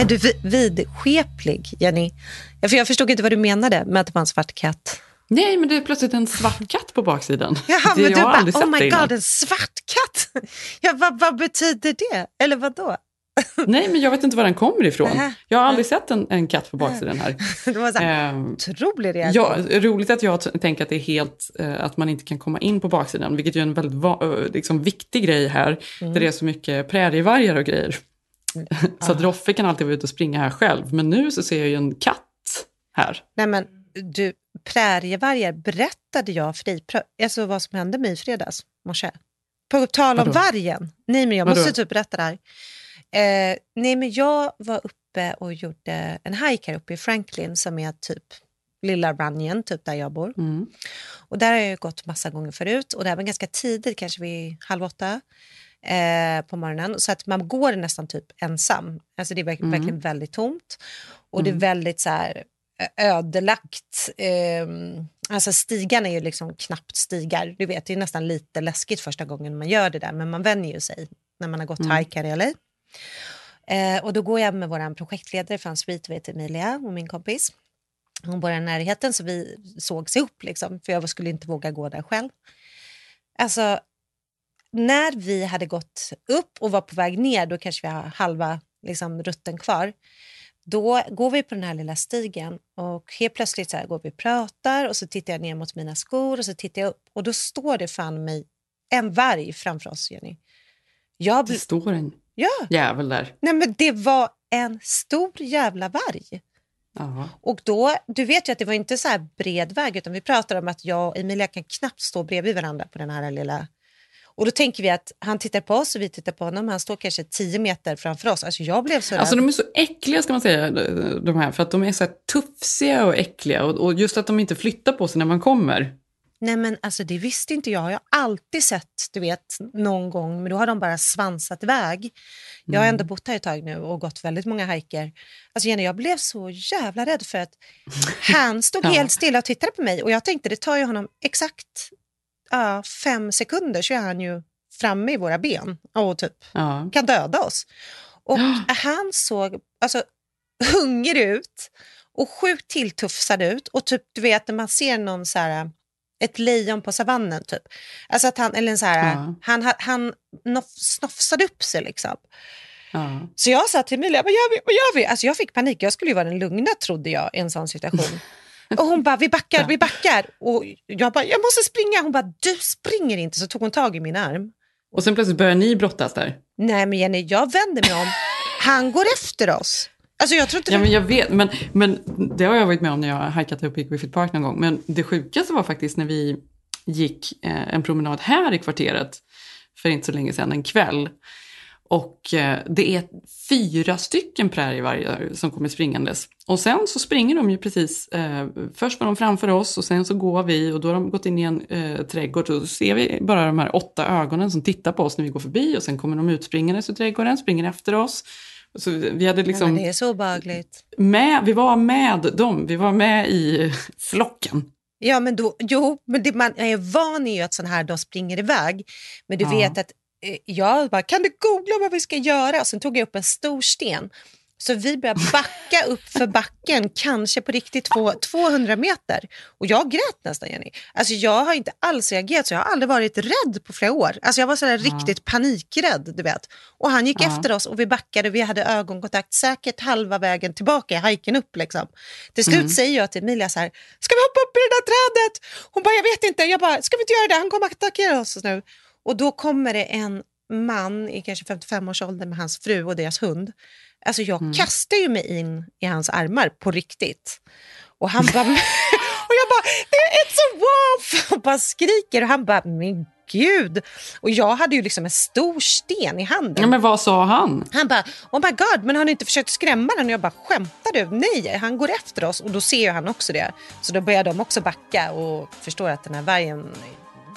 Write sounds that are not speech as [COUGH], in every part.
Är du vi- vidskeplig, Jenny? För jag förstod inte vad du menade med att det var en svart katt. Nej, men det är plötsligt en svart katt på baksidan. Jaha, det, men du bara, oh my god, en svart katt! [LAUGHS] Ja, vad, vad betyder det? Eller vad då? [LAUGHS] Nej, men jag vet inte var den kommer ifrån. Jag har aldrig sett en, en katt på baksidan här. [LAUGHS] Det var så här, Ehm, otrolig reaktion. Ja, roligt att jag tänker att det är helt, eh, att man inte kan komma in på baksidan, vilket är en väldigt eh, liksom, viktig grej här, Mm. där det är så mycket prärievargar och grejer. Så att Roffe kan alltid vara ute och springa här själv, men nu så ser jag ju en katt här. Nej, men du, prärievargar berättade jag för dig, pra- alltså vad som hände mig i fredags morse. På tal om Vadå? vargen. Nej, men jag Vadå? måste typ berätta det här. Eh, nej, men jag var uppe och gjorde en hike här uppe i Franklin som är typ lilla Runyon, typ där jag bor. Mm. Och där har jag gått massa gånger förut och det här var ganska tidigt, kanske vid halv åtta eh, på morgonen. Så att man går nästan typ ensam. Alltså det är verk- Mm. verkligen väldigt tomt. Och det är väldigt så här eh, ödelagt. Eh, alltså stigarna är ju liksom knappt stigar. Du vet, det är nästan lite läskigt första gången man gör det där, men man vänjer ju sig när man har gått Mm. hike här i LA. Eh, och då går jag med vår projektledare från Sweet, vet Emilia och min kompis. Hon bor i närheten så vi sågs ihop liksom, för jag skulle inte våga gå där själv. Alltså, när vi hade gått upp och var på väg ner, då kanske vi har halva liksom, rutten kvar. Då går vi på den här lilla stigen och helt plötsligt så här går vi och pratar och så tittar jag ner mot mina skor och så tittar jag upp och då står det fan mig en varg framför oss, Jenny. Jag Det står en ja, jävel där. nej men det var en stor jävla varg. Ja. Och då, du vet ju att det var inte så här bred väg utan vi pratade om att jag och Emilia kan knappt stå bredvid varandra på den här lilla... Och då tänker vi att han tittar på oss och vi tittar på honom. Han står kanske 10 meter framför oss. Alltså jag blev så rädd. Alltså de är så äckliga ska man säga, de här, för att de är så här tufsiga och äckliga. Och, och just att de inte flyttar på sig när man kommer. Nej men alltså det visste inte jag. Jag har alltid sett, du vet, någon gång, men då har de bara svansat iväg. Jag har ändå bott här ett tag nu och gått väldigt många hajker. Alltså Jenny, jag blev så jävla rädd för att [LAUGHS] han stod Ja. helt stilla och tittade på mig och jag tänkte det tar ju honom exakt ja, fem sekunder så är han ju framme i våra ben och typ Ja. kan döda oss. Och [GASPS] han såg alltså, hungrig ut och sjukt tilltufsad ut. Och typ, du vet när man ser någon så här, ett lejon på savannen typ. Alltså att han, eller så här, Ja. han, han, snofsade upp sig liksom. Ja. Så jag sa till Emilia, vad gör vi? Vad gör vi? Alltså jag fick panik, jag skulle ju vara den lugna trodde jag i en sån situation. [LAUGHS] Och hon bara, vi backar, vi backar. Och jag bara, jag måste springa. Hon bara, du springer inte. Så tog hon tag i min arm. Och sen plötsligt börjar ni brottas där. Nej men Jenny, jag vänder mig om. Han går efter oss. Alltså jag tror inte Ja, men jag vet, men, men det har jag varit med om när jag har hajkat upp i Griffith Park någon gång. Men det sjukaste var faktiskt när vi gick eh, en promenad här i kvarteret för inte så länge sedan, en kväll. Och eh, det är fyra stycken prärievargar som kommer springandes. Och sen så springer de ju precis, eh, först var de framför oss och sen så går vi och då har de gått in i en eh, trädgård och så ser vi bara de här åtta ögonen som tittar på oss när vi går förbi och sen kommer de utspringandes ur trädgården, springer efter oss. Så vi hade Nej, liksom men det är så obehagligt. med, vi var med dem, vi var med i flocken. Ja, men då, jo, men det, man är van i ju att sådana här de springer iväg. Men du Ja. vet att eh, jag bara, kan du googla vad vi ska göra? Och sen tog jag upp en stor sten Så vi börjar backa upp för backen, kanske på riktigt två, 200 meter. Och jag grät nästan, Jenny. Alltså jag har inte alls reagerat så. Jag har aldrig varit rädd på flera år. Alltså jag var sådär ja. riktigt panikrädd, du vet. Och han gick ja. efter oss och vi backade. Vi hade ögonkontakt säkert halva vägen tillbaka i hajken upp. Liksom. Till slut mm. säger jag till Emilia så här, ska vi hoppa upp i det där trädet? Hon bara, jag vet inte. Jag bara, ska vi inte göra det? Han kommer att attackera oss nu. Och då kommer det en man i kanske 55-årsåldern med hans fru och deras hund. Alltså jag mm. kastar ju mig in i hans armar på riktigt. Och han bara... [LAUGHS] och jag bara, it's a wolf! Och bara skriker och han bara, men gud. Och jag hade ju liksom en stor sten i handen. Ja, men vad sa han? Han bara, oh my god, men har ni inte försökt skrämma den? Och jag bara, skämtar du? Nej, han går efter oss. Och då ser ju han också det. Så då börjar de också backa och förstår att den här vargen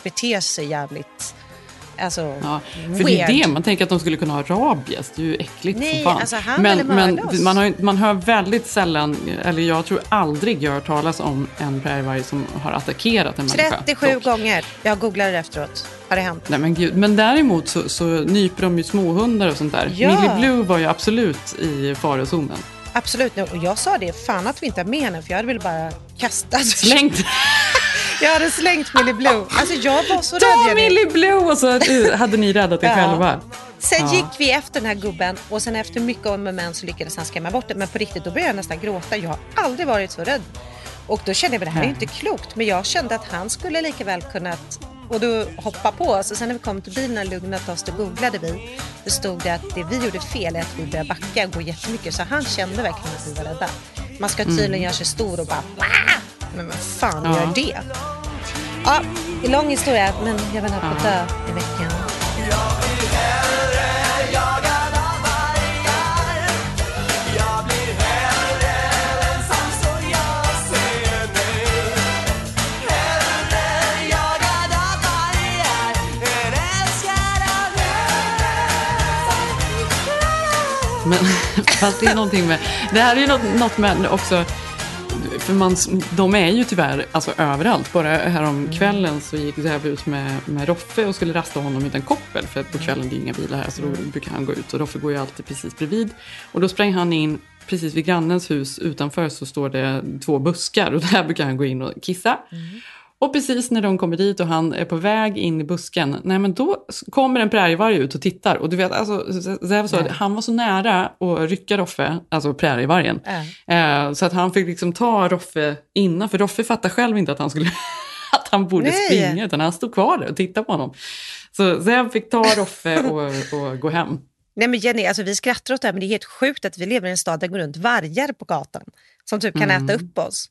beter sig jävligt Alltså, ja, för weird. det är det, man tänker att de skulle kunna ha rabies. Det är ju äckligt Nej, som fan. Alltså, han men men man, har, man hör väldigt sällan, eller jag tror aldrig jag har hört talas om en prärievarg som har attackerat en 37 människa. 37 gånger. Jag googlade efteråt. Har det hänt? Nej men gud. Men däremot så, så nyper de ju småhundar och sånt där. Ja. Millie Blue var ju absolut i farozonen. Absolut, och jag sa det, fan att vi inte har med henne för jag hade väl bara kastat. Slängt. [LAUGHS] Jag hade slängt Millie Blue. Alltså jag var så Ta rädd. Ta Millie Blue! Och så hade ni räddat er ja. själva. Sen ja. gick vi efter den här gubben och sen efter mycket om och men så lyckades han skrämma bort det. Men på riktigt, då började jag nästan gråta. Jag har aldrig varit så rädd. Och då kände jag att det här är inte klokt. Men jag kände att han skulle lika väl kunnat och då hoppa på oss. Och sen när vi kom till bilen och lugnat oss, då googlade vi. Då stod det att det vi gjorde fel är att vi började backa och gå jättemycket. Så han kände verkligen att vi var rädda. Man ska tydligen mm. göra sig stor och bara Wah! Men vad fan ja. gör det? Ja, lång historia, men jag var nära på dö i veckan. Men [LAUGHS] fast det är någonting med, det här är ju något, något med också för man, de är ju tyvärr alltså, överallt. Bara härom kvällen så gick Zev ut med, med Roffe och skulle rasta honom utan koppel. För på kvällen det är inga bilar här så då brukar han gå ut och Roffe går ju alltid precis bredvid. Och då sprang han in precis vid grannens hus utanför så står det två buskar och [LAUGHS] där brukar han gå in och kissa. Mm. Och precis när de kommer dit och han är på väg in i busken, nej men då kommer en prärievarg ut och tittar. Och du vet, alltså, Zev sa att han var så nära att rycka Roffe, alltså prärievargen. Mm. Eh, så att han fick liksom ta Roffe innan, för Roffe fattade själv inte att han skulle [LAUGHS] att han borde nej. springa, utan han stod kvar där och tittade på honom. Så Zev fick ta Roffe och, och gå hem. Nej men Jenny, alltså vi skrattar åt det här men det är helt sjukt att vi lever i en stad där det går runt vargar på gatan som typ kan mm. äta upp oss.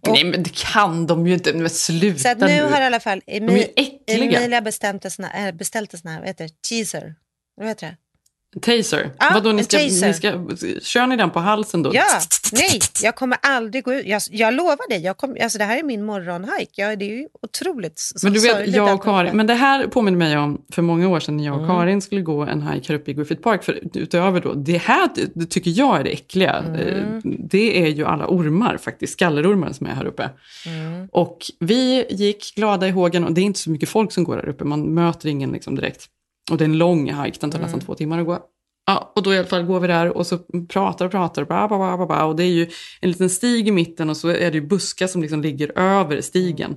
Och, Nej men det kan de ju inte, men sluta Så nu har i alla fall Emi Emilia bestämt en sån här, beställt en sån här, vad heter det, teaser, vad heter det? Taser? Ah, Vadå, ni ska, taser. Ni ska, kör ni den på halsen då? Ja, nej, jag kommer aldrig gå ut. Jag, jag lovar dig, jag kom, alltså det här är min morgonhike. Ja, det är ju otroligt Men du vet, jag och Karin, men det här påminner mig om för många år sedan när jag och mm. Karin skulle gå en hike här uppe i Griffith Park. För utöver då, det här det tycker jag är det äckliga. Mm. Det är ju alla ormar faktiskt, skallerormar som är här uppe. Mm. Och vi gick glada i hågen och det är inte så mycket folk som går här uppe, man möter ingen liksom direkt. Och det är en lång hike, den tar nästan mm. två timmar att gå. Ja, och då i alla fall går vi där och så pratar och pratar bla, bla, bla, bla, och det är ju en liten stig i mitten och så är det ju buskar som liksom ligger över stigen.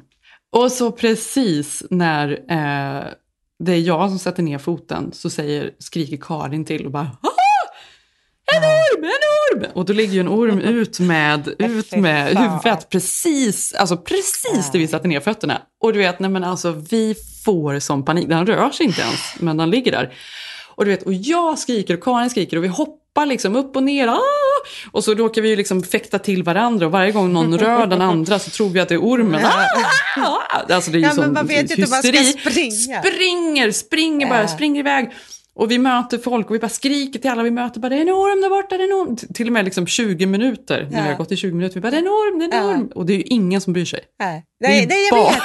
Och så precis när eh, det är jag som sätter ner foten så säger, skriker Karin till och bara en orm, en orm! Och då ligger ju en orm [LAUGHS] ut med, ut med huvudet precis, alltså precis där vi satte ner fötterna. Och du vet, nej men alltså vi får som panik. Den rör sig inte ens, men den ligger där. Och du vet, och jag skriker och Karin skriker och vi hoppar liksom upp och ner. Ah! Och så råkar vi ju liksom fäkta till varandra och varje gång någon rör den andra så tror vi att det är ormen. Ah! ah! Alltså det är ju ja, sån men man vet inte hysteri. man ska springa. Springer, springer bara, springer iväg. Och vi möter folk och vi bara skriker till alla vi möter. Bara, det är en orm där borta, det är en orm. Till och med liksom 20 minuter, när vi har gått i 20 minuter. Vi bara, det är en orm, det är en orm. Och det är ju ingen som bryr sig. Nej, nej, nej jag vet.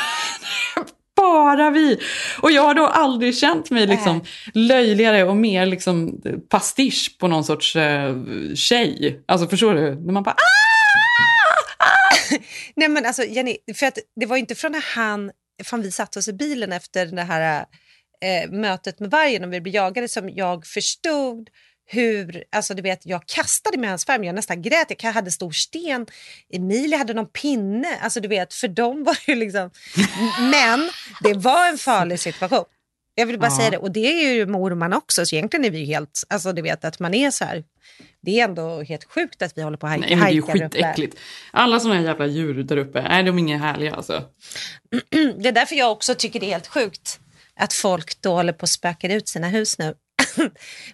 [LAUGHS] bara vi. Och jag har då aldrig känt mig liksom löjligare och mer liksom pastisch på någon sorts eh, tjej. Alltså förstår du? När man bara ah! ah! [LAUGHS] Nej men alltså Jenny, för att det var inte från när han, fan vi satte oss i bilen efter det här eh, mötet med vargen och vi blev jagade som jag förstod hur, alltså du vet, jag kastade i hans famn, jag nästan grät, jag hade stor sten, Emilia hade någon pinne, alltså du vet, för dem var det liksom... [LAUGHS] Men det var en farlig situation. Jag vill bara Ja. säga det, och det är ju morman också, så egentligen är vi ju helt, alltså du vet att man är så här, det är ändå helt sjukt att vi håller på och haj- Nej, det är ju skitäckligt. Alla här jävla djur där uppe, nej de är inga härliga alltså. [CLEARS THROAT] Det är därför jag också tycker det är helt sjukt att folk då håller på och spökar ut sina hus nu.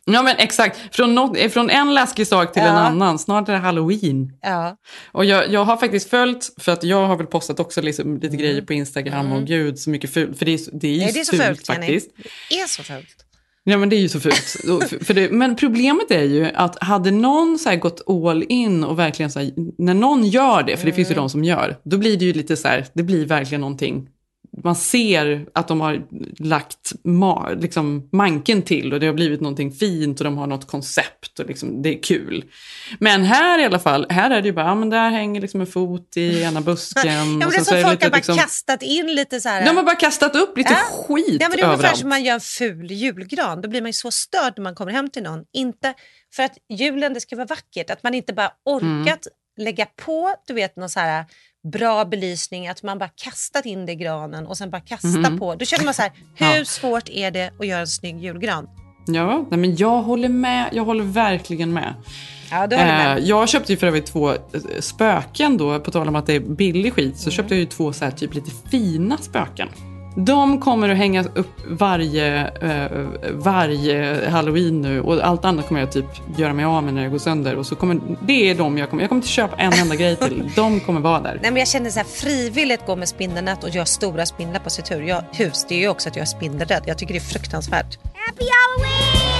Ja men exakt, från, något, från en läskig sak till en Ja. annan. Snart är det halloween. Ja. Och jag, jag har faktiskt följt, för att jag har väl postat också liksom lite grejer på Instagram och gud så mycket fult. För det är, det är ju Mm. Nej, det är så fult, fult, faktiskt. Det är så fult. Ja men det är ju så fult. För- det, men problemet är ju att hade någon så gått all in och verkligen så här, när någon gör det, för det finns ju de som gör, då blir det ju lite så här, det blir verkligen någonting. Man ser att de har lagt ma, liksom, manken till och det har blivit någonting fint och de har något koncept och liksom, det är kul. Men här i alla fall, här är det ju bara, ja men där hänger liksom en fot i ena busken. Ja, men och det är sen så folk lite har bara liksom- kastat in lite så här... De har bara kastat upp lite Ja. skit Ja, men det är ungefär överallt. som man gör en ful julgran. Då blir man ju så störd när man kommer hem till någon. Inte för att julen det ska vara vackert, att man inte bara orkat lägga på du vet, någon så här bra belysning, att man bara kastat in det i granen och sen bara kasta på. Då känner man så här, hur Ja. svårt är det att göra en snygg julgran? Ja, nej, men jag håller med. Jag håller verkligen med. Ja, du håller med. Eh, jag köpte ju för övrigt två eh, spöken då, på tal om att det är billig skit, Mm. så köpte jag ju två så här, typ lite fina spöken. De kommer att hänga upp varje, eh, varje halloween nu och allt annat kommer jag typ göra mig av med när det går sönder. Och så kommer, det är de jag kommer, jag kommer inte köpa en enda grej till. [LAUGHS] De kommer vara där. Nej, men jag känner så här, frivilligt gå med spindelnät och göra stora spindlar på sitt hus. Jag, hus. Det är ju också att jag är spindelrädd. Jag tycker det är fruktansvärt. Happy Halloween!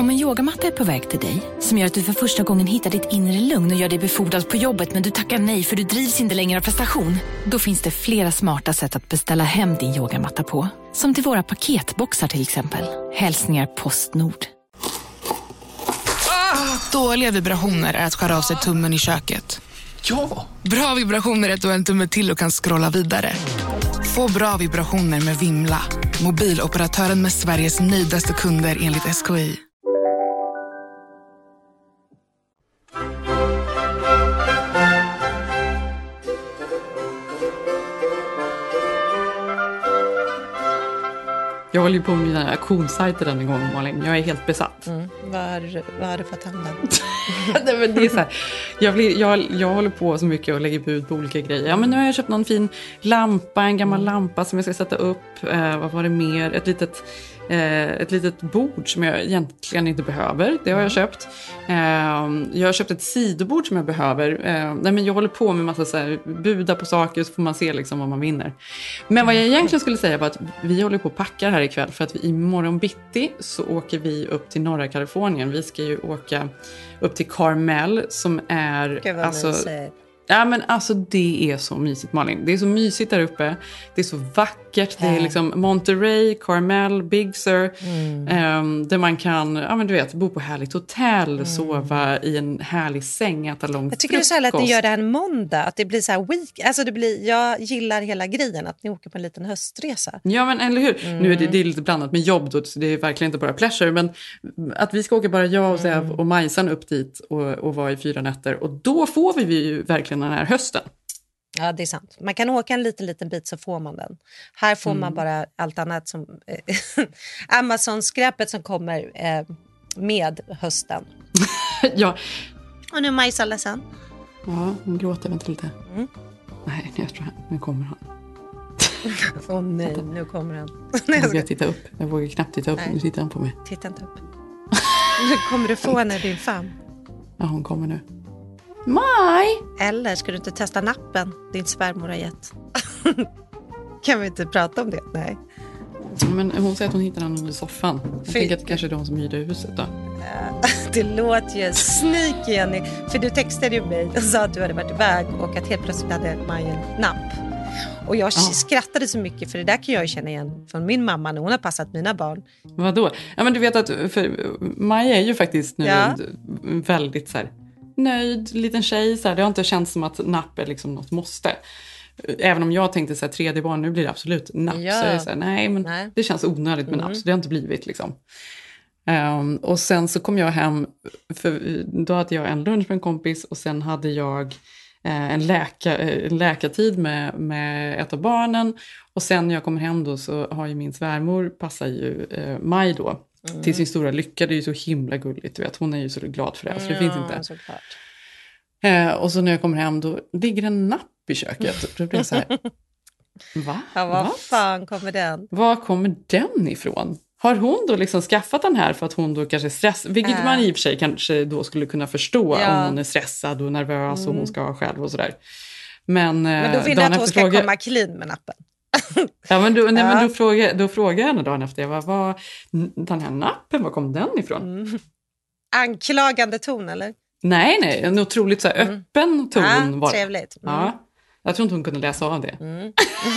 Om en yogamatta är på väg till dig, som gör att du för första gången hittar ditt inre lugn och gör dig befordrad på jobbet men du tackar nej för du drivs inte längre av prestation. Då finns det flera smarta sätt att beställa hem din yogamatta på. Som till våra paketboxar till exempel. Hälsningar Postnord. Dåliga vibrationer är att skära av sig tummen i köket. Ja! Bra vibrationer är att du har en tumme till och kan scrolla vidare. Få bra vibrationer med Vimla. Mobiloperatören med Sveriges nöjdaste kunder enligt SKI. Jag håller ju på med mina auktionssajter den gång Malin. Jag är helt besatt. Mm. Vad, har, vad du fått då? Nej, men det är så här, jag, blir, jag, jag håller på så mycket och lägger bud på olika grejer. Ja, men nu har jag köpt någon fin lampa, en gammal lampa som jag ska sätta upp. Eh, vad var det mer? Ett litet, ett litet bord som jag egentligen inte behöver. Det har jag köpt. Eh, jag har köpt ett sidobord som jag behöver. Eh, nej, men jag håller på med massa så här, buda på saker så får man se liksom vad man vinner. Men vad jag egentligen skulle säga var att vi håller på och packar här ikväll för att vi imorgon bitti så åker vi upp till norra Kalifornien. Vi ska ju åka upp till Carmel som är... Gud vad alltså, mysigt. Ja men alltså det är så mysigt Malin. Det är så mysigt där uppe. Det är så vackert. Det är liksom Monterey, Carmel, Big Sur. Mm. ehm, där man kan, ja men du vet, bo på härligt hotell, Mm. sova i en härlig säng, äta lång Jag tycker det är så härligt att ni frukost. gör det här en måndag. Att det blir så här week. Alltså det blir, jag gillar hela grejen att ni åker på en liten höstresa. Ja men eller hur. Nu är det, Mm. det är lite blandat med jobb då, det är verkligen inte bara pleasure. Men att vi ska åka bara jag och Zev Mm. och Majsan upp dit och, och vara i fyra nätter. Och då får vi ju verkligen den här hösten. Ja, det är sant. Man kan åka en liten, liten bit så får man den. Här får Mm. man bara allt annat som [LAUGHS] Amazon-skräpet som kommer eh, med hösten. [LAUGHS] ja, Och nu är Majsa ledsen. ja, hon gråter, vänta lite. Mm. Nej, jag tror han, nu kommer han. [LAUGHS] Åh nej, nu kommer han. Jag vågar ska, titta upp. Jag vågar knappt titta upp. Nej. Nu tittar han på mig. titta inte upp. Nu kommer du få henne din famn. Ja, hon kommer nu. Maj! Eller ska du inte testa nappen din svärmor har gett? [LAUGHS] kan vi inte prata om det? Nej. Men hon säger att hon hittade den under soffan. Jag Fy- tänker att det kanske är de som hyrde huset då. [LAUGHS] Det låter ju sneaky, Jenny. För du textade ju mig och sa att du hade varit iväg och att helt plötsligt hade Maj en napp. Och jag skrattade så mycket för det där kan jag känna igen från min mamma när hon har passat mina barn. Vadå? Ja, men du vet att Maja är ju faktiskt nu Ja. väldigt så här, nöjd liten tjej. Så här, det har inte känts som att napp är liksom något måste. Även om jag tänkte så här, tredje barn, nu blir det absolut napp. Ja. Så det så här, nej, men Nej. Mm. det känns onödigt med napp, så det har inte blivit liksom. Ehm, och sen så kom jag hem, för då hade jag en lunch med en kompis och sen hade jag eh, en, läka, eh, en läkartid med, med ett av barnen. Och sen när jag kommer hem då så har ju min svärmor, passar ju eh, Maj då, till sin stora lycka. Det är ju så himla gulligt, du vet. Hon är ju så glad för det, så det finns inte. såklart. Eh, och så när jag kommer hem då ligger en napp i köket. [LAUGHS] Då blir jag så här, va? Ja, var Va? fan kommer den? Var kommer den ifrån? Har hon då liksom skaffat den här för att hon då kanske är stressad? Vilket Äh. man i och för sig kanske då skulle kunna förstå Ja. Mm. om hon är stressad och nervös och hon ska ha själv och sådär. Men, Men då eh, vill jag att hon ska fråga- komma clean med nappen. Ja, men då, nej, men då, frågar, då frågar jag henne dagen efter, jag bara, vad, den här nappen, var kom den ifrån? Mm. Anklagande ton eller? Nej, nej, en otroligt så här, öppen ton Mm. Ja, var trevligt. Mm. Ja, jag tror inte hon kunde läsa av det. [LAUGHS]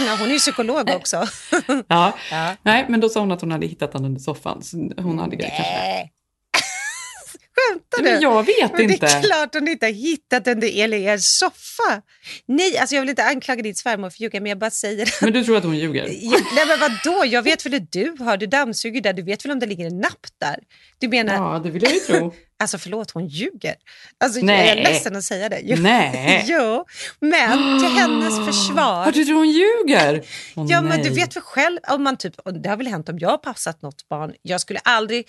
Ja, hon är ju psykolog också. [LAUGHS] Ja. Ja. Nej, men då sa hon att hon hade hittat den under soffan. Så hon hade kanske... Skämtar du? Men jag vet Men inte. Det är klart hon inte har hittat den där Eli i er soffa. Nej, alltså jag vill inte anklaga din svärmor för att ljuga, men jag bara säger det. Men du tror att hon ljuger? Ja, Nej men vadå, jag vet väl hur du har, du dammsuger där, du vet väl om det ligger en napp där? Du menar, Ja, det vill jag ju tro. [LAUGHS] alltså förlåt hon ljuger. Alltså jag Nej. är ledsen att säga det. Jo. Nej. [LAUGHS] jo, men till [GASPS] hennes försvar. Du tror hon ljuger? Åh, Ja, men du vet väl själv, om man typ, och det har väl hänt om jag har passat något barn. Jag skulle aldrig,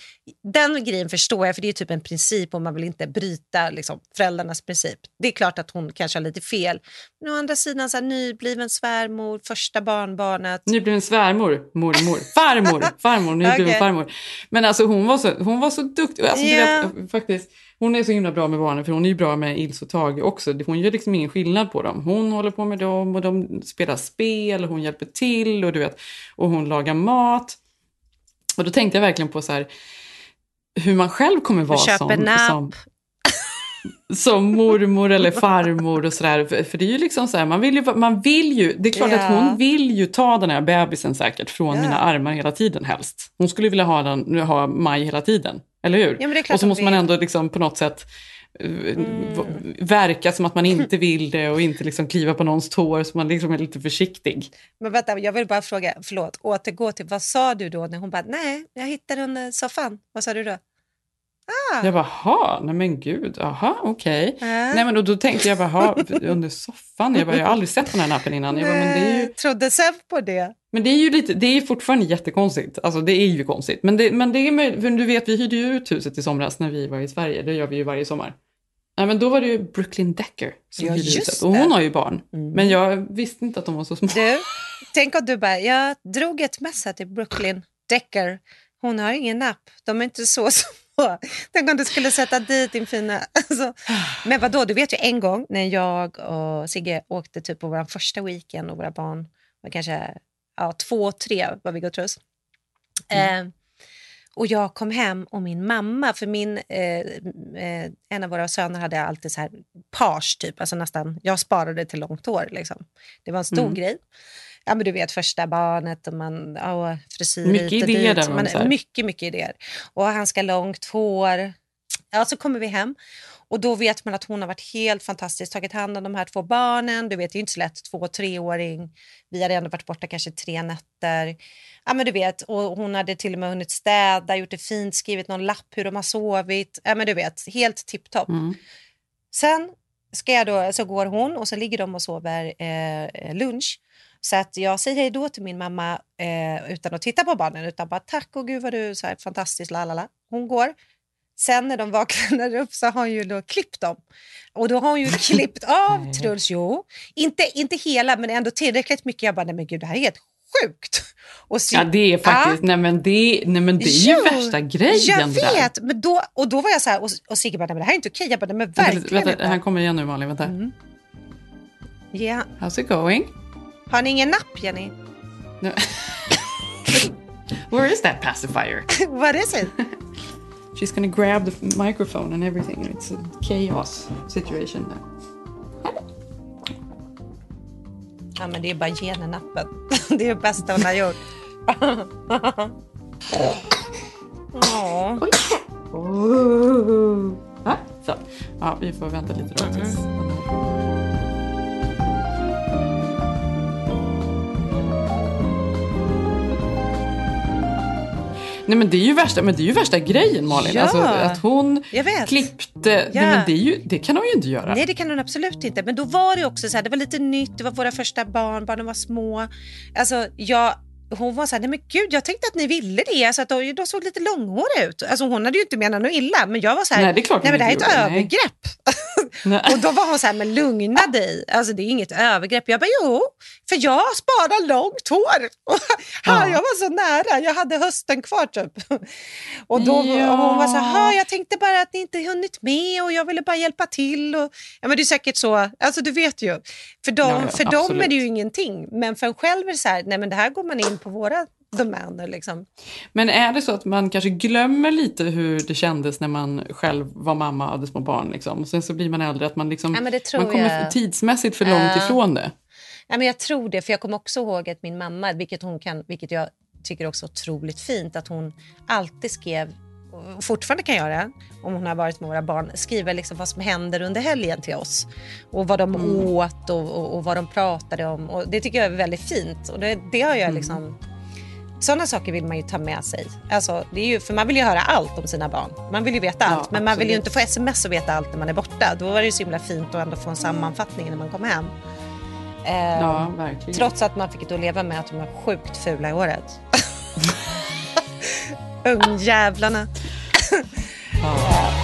den grejen förstår jag, för det är typ en princip och man vill inte bryta liksom, föräldrarnas princip. Det är klart att hon kanske har lite fel. Men å andra sidan, så här, nybliven svärmor, första barnbarnet. Nybliven svärmor, mormor, farmor, farmor, [LAUGHS] nybliven Okej. farmor. Men alltså hon var så, hon var så duktig. Alltså, du vet, faktiskt, hon är så himla bra med barnen för hon är ju bra med Ilse och Tage också. Hon gör liksom ingen skillnad på dem. Hon håller på med dem och de spelar spel och hon hjälper till och du vet, och hon lagar mat. Och då tänkte jag verkligen på så här, hur man själv kommer vara köper som, napp. som, som mormor eller farmor och sådär. För, för det är ju liksom så här, man vill ju, man vill ju, det är klart Ja. att hon vill ju ta den här bebisen säkert från Ja. mina armar hela tiden helst. Hon skulle vilja ha, den, ha Maj hela tiden, eller hur? Ja, och så måste man ändå liksom på något sätt eh, Mm. verka som att man inte vill det och inte liksom kliva på någons tår så man liksom är lite försiktig. Men vänta, jag vill bara fråga, förlåt, återgå till vad sa du då när hon bara, nej, jag hittade den soffan. Vad sa du då? Ah. Jag bara, ha, nej men gud, aha, okej. Ja. Nej men då tänkte jag bara, under soffan, jag bara, jag har aldrig sett den här nappen innan. Jag bara, men det är ju Trodde Sev på det? Men det är ju lite, det är fortfarande jättekonstigt. Alltså det är ju konstigt. Men det, men det är möjligt, för du vet vi hyrde ju ut huset i somras när vi var i Sverige. Det gör vi ju varje sommar. Nej men då var det ju Brooklyn Decker som Ja, hyrde huset. Och hon har ju barn. Mm. Men jag visste inte att de var så små. Du, tänk om du bara, jag drog ett mess här till Brooklyn Decker. Hon har ingen napp, de är inte så [LAUGHS] små. [LAUGHS] Tänk om du skulle sätta dit din fina... [LAUGHS] Alltså. Men vadå, du vet ju en gång när jag och Sigge åkte typ på vår första weekend och våra barn var kanske ja, två, tre var vi gottrus. Eh, och jag kom hem och min mamma, för min, eh, eh, en av våra söner hade alltid så här page typ, alltså nästan, jag sparade till långt hår liksom. Det var en stor Mm. grej. Ja men du vet första barnet och man, ja, frisyr Mycket hit och idéer dit. där, Man, mycket, mycket idéer. Och han ska långt hår. Ja, så kommer vi hem och då vet man att hon har varit helt fantastisk, tagit hand om de här två barnen. Du vet, det är inte så lätt, två och treåring. Vi hade ändå varit borta kanske tre nätter. Ja, men du vet, och hon hade till och med hunnit städa, gjort det fint, skrivit någon lapp hur de har sovit. Ja, men du vet, helt tipptopp. Mm. Sen ska jag då, så går hon och så ligger de och sover eh, lunch. Så att jag säger hej då till min mamma eh, utan att titta på barnen utan bara tack och gud vad du är så här fantastisk, lalala. Hon går. Sen när de [LAUGHS] vaknar upp så har hon ju då klippt dem. Och då har hon ju [LAUGHS] klippt av Truls, jo. Inte, inte hela men ändå tillräckligt mycket. Jag bara, nej men gud det här är helt sjukt. Och se- Ja, det är faktiskt, nej men det, nej, men det är ju Jo, värsta grejen Jag det där. vet, men då, och då var jag så här, och, och Sigge bara, nej men det här är inte okej. Jag bara, nej men Vänta, verkligen lite, vänta, inte. han kommer igen nu Malin, vänta. Ja. How's it going? Har ni ingen napp Jenny? No. Where is that pacifier? What is it? She's gonna grab the microphone and everything. It's a chaos situation there. Ja men det är bara ge nappen. [LAUGHS] Det är det bästa hon har gjort. [LAUGHS] Ja. Ah, så. Ja, vi får vänta lite då. tills- Nej men det är ju värsta, men det är ju värsta grejen Malin. Ja. Alltså, att hon klippte. Ja. Nej, men det, är ju, det kan hon ju inte göra. Nej det kan hon absolut inte. Men då var det också så här, det var lite nytt, det var våra första barn, barnen var små. Alltså jag, hon var så här, nej men gud jag tänkte att ni ville det. Alltså att de, de såg lite långhåriga ut. Alltså hon hade ju inte menat något illa. Men jag var så här, Nej, det är klart nej men det här är ett nej. övergrepp. [LAUGHS] Och då var hon så här, men lugna dig. Alltså det är inget övergrepp. Jag bara, jo, för jag sparar långt hår. [LAUGHS] Och här, Ja. Jag var så nära, jag hade hösten kvar typ. Och, då, Ja. och hon var så här, jag tänkte bara att ni inte hunnit med och jag ville bara hjälpa till. Och, ja, men det är säkert så, alltså du vet ju. För dem, Ja, för dem är det ju ingenting. Men för en själv är det så här, nej men det här går man in på våra domäner liksom. Men är det så att man kanske glömmer lite hur det kändes när man själv var mamma och hade små barn? Liksom? Och sen så blir man äldre, att man, liksom, Ja, men det tror man kommer jag. tidsmässigt för långt Ja. ifrån det. Men jag tror det, för jag kommer också ihåg att min mamma, vilket, hon kan, vilket jag tycker också är otroligt fint, att hon alltid skrev, fortfarande kan göra, om hon har varit med våra barn, skriver liksom vad som händer under helgen till oss. Och vad de åt och, och, och vad de pratade om. Och det tycker jag är väldigt fint. Och det, det har jag liksom... Sådana saker vill man ju ta med sig. Alltså, det är ju, för man vill ju höra allt om sina barn. Man vill ju veta Ja, allt. Men man vill ju absolut. inte få sms och veta allt när man är borta. Då var det ju så himla fint att ändå få en sammanfattning när man kom hem. Eh, Ja, verkligen. Trots att man fick då leva med att de är sjukt fula i håret. [LAUGHS] Ungjävlarna. Hej!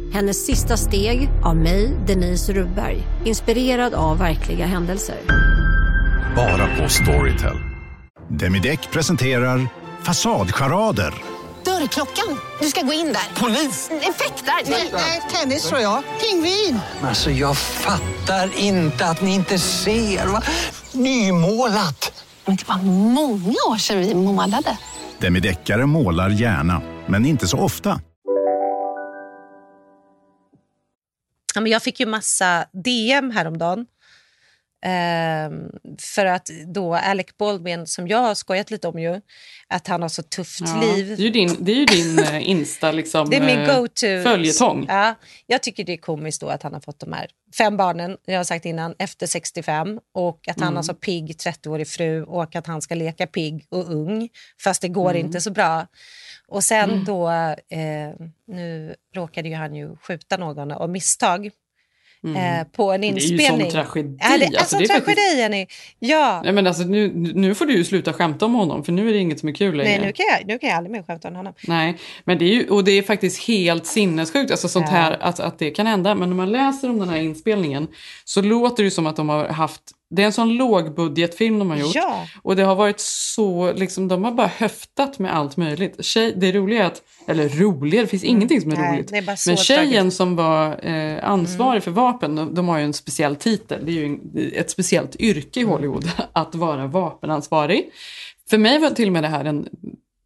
Hennes sista steg av mig, Denise Rubberg. Inspirerad av verkliga händelser. Bara på Storytel. Demideck presenterar Fasadcharader. Dörrklockan. Du ska gå in där. Polis? Effektar? Nej, tennis tror jag. Pingvin. Alltså jag fattar inte att ni inte ser. Va? Nymålat! Men det var många år sedan vi målade. Demideckare målar gärna, men inte så ofta. Ja, men jag fick ju massa DM häromdagen. Ehm, för att då Alec Baldwin, som jag har skojat lite om ju, att han har så tufft Ja, liv. Det är ju din, det är din eh, Insta liksom, Det är min eh, go-to. följetong. Ja, jag tycker det är komiskt då att han har fått de här fem barnen, jag har sagt innan, efter 65 och att han Mm. har så pigg 30-årig fru och att han ska leka pigg och ung fast det går Mm. inte så bra. Och sen då, eh, nu råkade ju han ju skjuta någon av misstag eh, på en Mm. Det är ju inspelning. sån tragedi. Ja, det Alltså, alltså, det är tragedi, faktiskt- Jenny. Ja. Nej, men alltså, nu, nu får du ju sluta skämta om honom för nu är det inget som är kul längre. Nej, nu kan, jag, nu kan jag aldrig mer skämta om honom. Nej, men det är ju, och det är faktiskt helt sinnessjukt alltså sånt Ja. här, att, att det kan hända. Men när man läser om den här inspelningen så låter det som att de har haft, det är en sån lågbudgetfilm de har gjort. Ja. Och det har varit så, liksom, de har bara höftat med allt möjligt. Tjej, det roliga är att, eller roliga, det finns ingenting som är Mm. Nej, roligt. är Men tjejen tragiskt. Mm. som var eh, ansvarig för vapen, de, de har ju en speciell titel. Det är ju en, ett speciellt yrke i Hollywood, [LAUGHS] att vara vapenansvarig. För mig var till och med det här en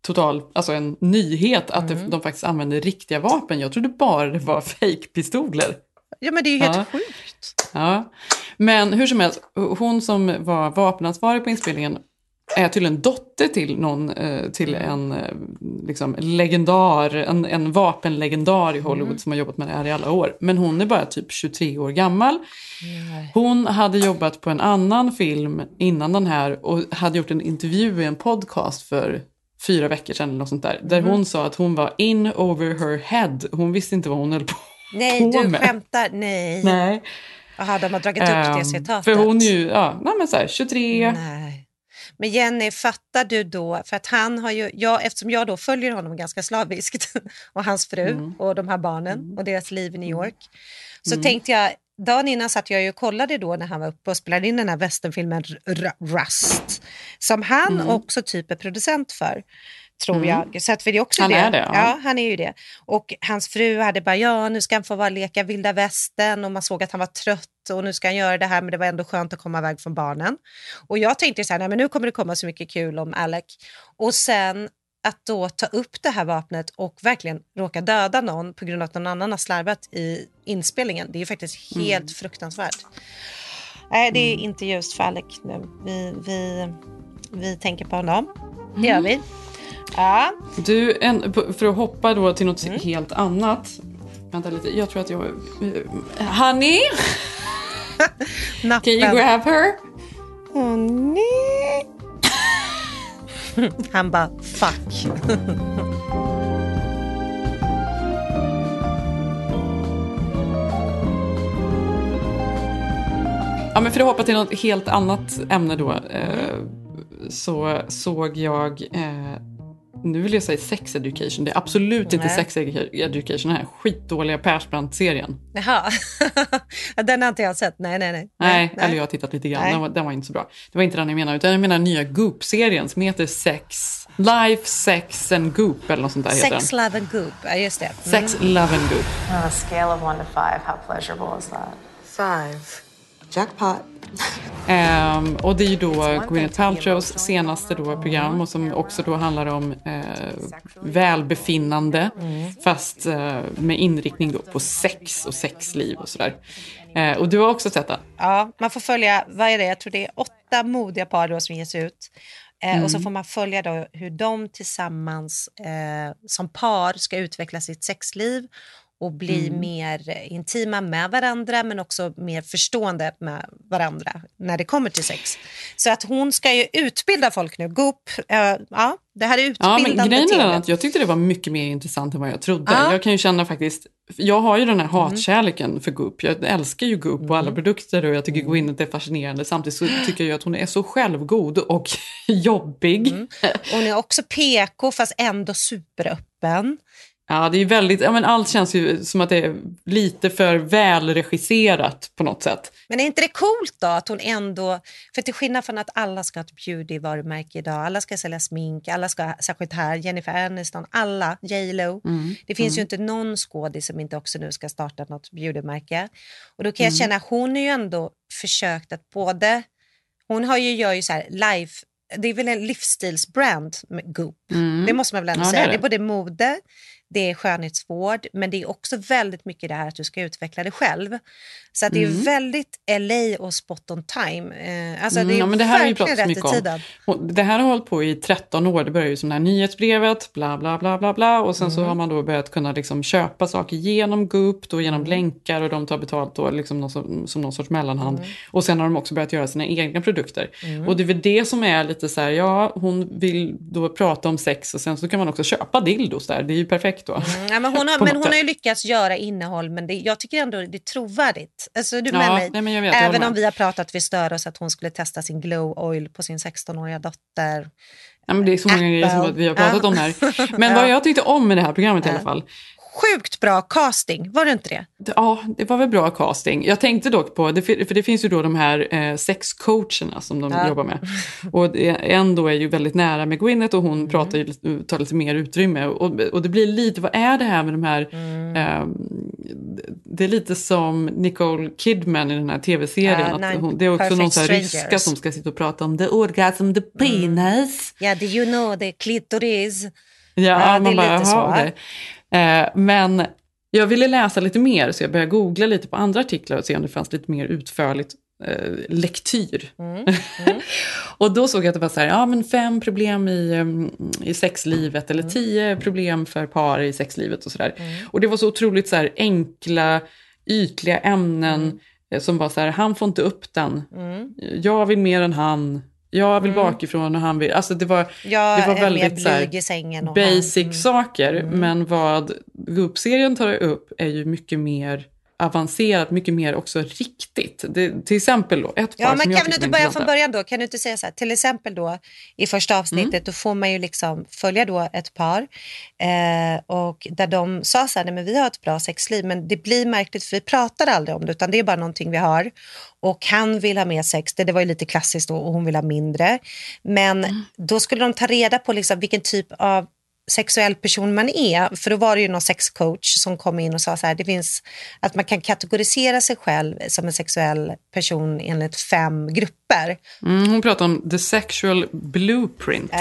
total, alltså en nyhet att Mm. det, de faktiskt använder riktiga vapen. Jag trodde bara det var [LAUGHS] fejkpistoler. Ja, men det är ju helt Ja. sjukt. Ja. Men hur som helst, hon som var vapenansvarig på inspelningen är tydligen dotter till någon, eh, till en eh, liksom, legendar, en, en vapenlegendar i Hollywood som har jobbat med det här i alla år. Men hon är bara typ 23 år gammal. Hon hade jobbat på en annan film innan den här och hade gjort en intervju i en podcast för fyra veckor sedan eller något sånt där. Där Mhm. hon sa att hon var in over her head. Hon visste inte vad hon höll på Nej, du med. skämtar. Nej. Nej. Jaha, de har dragit upp det Ehm, citatet. För hon ju, ja, nej men så här, 23. Nej. Men Jenny, fattar du då, för att han har ju, jag, eftersom jag då följer honom ganska slaviskt [LAUGHS] och hans fru Mm. och de här barnen och deras liv i New York, så Mm. tänkte jag, dagen innan satt jag ju och kollade då när han var uppe och spelade in den här westernfilmen R- Rust, som han Mm. också typ är producent för. Tror Mm. jag. Så att för det är också Han det. är det, ja. ja. han är ju det. Och hans fru hade bara, ja nu ska han få vara leka vilda västern och man såg att han var trött och nu ska han göra det här men det var ändå skönt att komma iväg från barnen. Och jag tänkte så här, nej men nu kommer det komma så mycket kul om Alec. Och sen att då ta upp det här vapnet och verkligen råka döda någon på grund av att någon annan har slarvat i inspelningen. Det är ju faktiskt helt Mm. fruktansvärt. Nej, det är inte just för Alec nu. Vi, vi, vi tänker på honom. Det gör vi. Ja. Du, en, för att hoppa då till något Mm. helt annat. Vänta lite, jag tror att jag... eh, Honey? Can you grab her? Nej. Han bara fuck. Ja, men för att hoppa till något helt annat ämne då. Eh, så såg jag... Eh, nu vill jag säga sex education. Det är absolut inte Nej. sex edu- education. Den här skitdåliga Persbrandt-serien. Jaha. [LAUGHS] den har inte jag sett. Nej, nej, nej. Nej, eller jag har tittat lite grann. Nej. Den var, den var inte så bra. Det var inte den jag menade, utan jag menar nya Goop-serien som heter Sex. Life, Sex and Goop eller något sånt där heter Sex, love and goop. Ja, just det. Mm. Sex, Love and Goop. On a scale of one to five, how pleasurable is that? Five. Jackpot. Ehm, och det är ju då Gwyneth Paltrows senaste då program och som också då handlar om eh, välbefinnande fast eh, med inriktning då på sex och sexliv och sådär. Eh, och du har också sett den? Ja, man får följa, vad är det, jag tror det är åtta modiga par då som ges ut. Eh, Och så Mm. får man följa då hur de tillsammans eh, som par ska utveckla sitt sexliv och bli Mm. mer intima med varandra men också mer förstående med varandra när det kommer till sex. Så att hon ska ju utbilda folk nu. Goop, eh, ja, det här är Ja, utbildande men grejen är att jag tyckte det var mycket mer intressant än vad jag trodde. Ja. Jag kan ju känna faktiskt, jag har ju den Mm. här hatkärleken för Goop. Jag älskar ju Goop och alla produkter och jag tycker Gwyneth är fascinerande. Samtidigt så tycker jag att hon är så självgod och [LAUGHS] jobbig. Mm. Hon är också PK fast ändå superöppen. Ja, det är väldigt, ja, men allt känns ju som att det är lite för välregisserat på något sätt. Men är inte det coolt då att hon ändå, för till skillnad från att alla ska ha ett beauty-varumärke idag, alla ska sälja smink, alla ska, särskilt här, Jennifer Aniston, alla, J Lo. Mm, Det finns ju mm. inte någon skådis som inte också nu ska starta något beautymärke. Och då kan jag Mm. känna, hon har ju ändå försökt att både, hon har ju, gör ju så här life, det är väl en livsstilsbrand med Goop. Mm. Det måste man väl ändå Ja, det säga. är Det det. är både mode, det är skönhetsvård, men det är också väldigt mycket det här att du ska utveckla dig själv. Så att det är Mm. väldigt LA och spot on time. Eh, alltså det är Mm, ja, men det här har verkligen pratat mycket om. Och Det här har hållit på i 13 år. Det började ju som det här nyhetsbrevet, bla bla bla bla bla. Och sen så Mm. har man då börjat kunna liksom köpa saker genom Goop, då genom länkar och de tar betalt då liksom någon, som, som någon sorts mellanhand. Mm. Och sen har de också börjat göra sina egna produkter. Mm. Och det är väl det som är lite så här, ja hon vill då prata om sex och sen så kan man också köpa dildos där. Det är ju perfekt då. Mm, ja, men hon [LAUGHS] har, men hon har ju lyckats göra innehåll, men det, jag tycker ändå det är trovärdigt. Alltså, du är med Ja, mig? nej, men jag vet, jag Även med. om vi har pratat att vi stör oss att hon skulle testa sin glow oil på sin 16-åriga dotter. Ja, men det är så många grejer som vi har pratat Ja. om här. Men Ja. vad jag tyckte om med det här programmet i alla Ja. fall, Sjukt bra casting, var det inte det? Ja, det var väl bra casting. Jag tänkte dock på, för det finns ju då de här eh, sexcoacherna som de Ja. jobbar med. Och en då är ju väldigt nära med Gwyneth och hon Mm. pratar ju, tar lite mer utrymme. Och, och det blir lite, vad är det här med de här, Mm. eh, det är lite som Nicole Kidman i den här tv-serien. Nine hon, det är också någon så här Strangers. ryska som ska sitta och prata om the orgasm, the penis. Ja, do you know the clitoris? Ja, Ja, man bara, jaha, okej. Eh, men jag ville läsa lite mer så jag började googla lite på andra artiklar och se om det fanns lite mer utförligt eh, lektyr. Mm. [LAUGHS] och då såg jag att det var så här, ja men fem problem i, em, i sexlivet eller tio problem för par i sexlivet och sådär. Och det var så otroligt så här enkla, ytliga ämnen eh, som var så här, han får inte upp den, Mm. jag vill mer än han, jag vill Mm. bakifrån och han vill, alltså det var, Jag det var väldigt så här, basic han- saker. Men vad Goop-serien tar upp är ju mycket mer avancerat, mycket mer också riktigt. Det, till exempel då, ett Ja, par men kan tycker inte börja från början då? Kan du inte säga så här, till exempel då i första avsnittet, Mm. då får man ju liksom följa då ett par eh, och där de sa så här, nej men vi har ett bra sexliv, men det blir märkligt för vi pratar aldrig om det, utan det är bara någonting vi har. Och han vill ha mer sex, det, det var ju lite klassiskt då, och hon vill ha mindre. Men Mm. då skulle de ta reda på liksom vilken typ av sexuell person man är. För då var det ju någon sexcoach som kom in och sa så här, det finns att man kan kategorisera sig själv som en sexuell person enligt fem grupper. Mm, hon pratar om the sexual blueprint.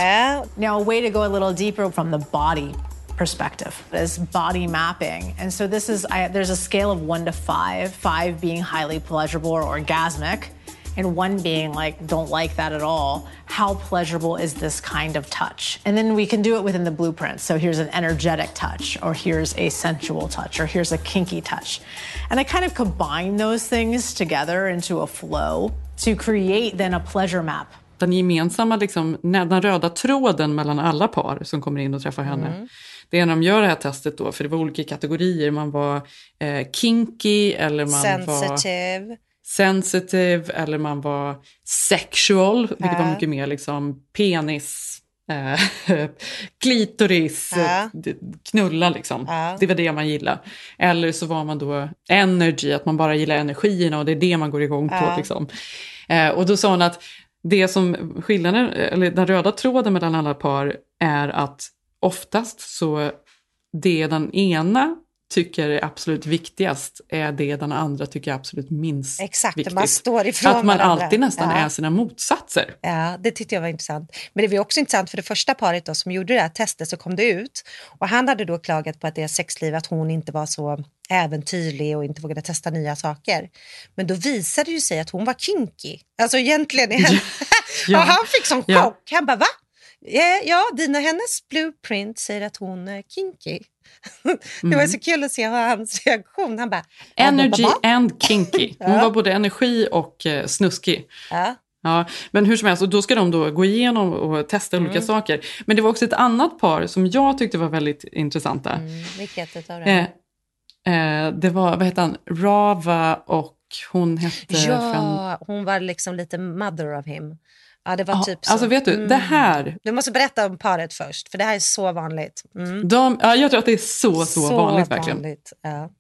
Now, a way to go a little deeper from the body perspective is body mapping. And so this is, I, there's a scale of one to five, five being highly pleasurable or orgasmic, and one being like, don't like that at all. How pleasurable is this kind of touch? And then we can do it within the blueprint. So here's an energetic touch, or here's a sensual touch, or here's a kinky touch. And I kind of combine those things together into a flow to create then a pleasure map Den gemensamma, liksom, den röda tråden mellan alla par som kommer in och träffar henne. Mm. Det är när de gör det här testet då, för det var olika kategorier. Man var eh, kinky eller man var Sensitive. eller man var sexual, vilket var mycket mer liksom penis, eh, [LAUGHS] klitoris, d- knulla liksom. Det var det man gillade. Eller så var man då energy, att man bara gillar energierna och det är det man går igång på. Liksom. Eh, och då sa hon att det som skillnaden, eller den röda tråden mellan alla par är att oftast så det den ena tycker är absolut viktigast är det den andra tycker är absolut minst Exakt, viktigt. man står ifrån Att man varandra. alltid nästan Ja. är sina motsatser. Ja, det tyckte jag var intressant. Men det var också intressant för det första paret då, som gjorde det här testet så kom det ut och han hade då klagat på att deras sexliv, att hon inte var så äventyrlig och inte vågade testa nya saker. Men då visade det ju sig att hon var kinky. Alltså egentligen [LAUGHS] han... [LAUGHS] Ja. och han fick sån Ja. chock. Han bara va? Ja, ja, dina hennes blueprint säger att hon är kinky. Det var Mm. så kul att se hans reaktion. Han bara... Energy "Ja, ba, ba, and kinky. [LAUGHS] Hon var både energi och eh, snuskig. ba." Ja. Ja, men hur som helst, och då ska de då gå igenom och testa olika Mm. saker. Men det var också ett annat par som jag tyckte var väldigt intressanta. Mm, vilket utav Eh, dem? eh, det var, vad hette han, Rava och hon hette... Fan, Ja, hon var liksom lite mother of him. Ja, det var Ja, typ så. alltså vet du, det här- Du måste berätta om paret först, för det här är så vanligt. Mm. de, ja, jag tror att det är så, så, vanligt verkligen. vanligt, Ja.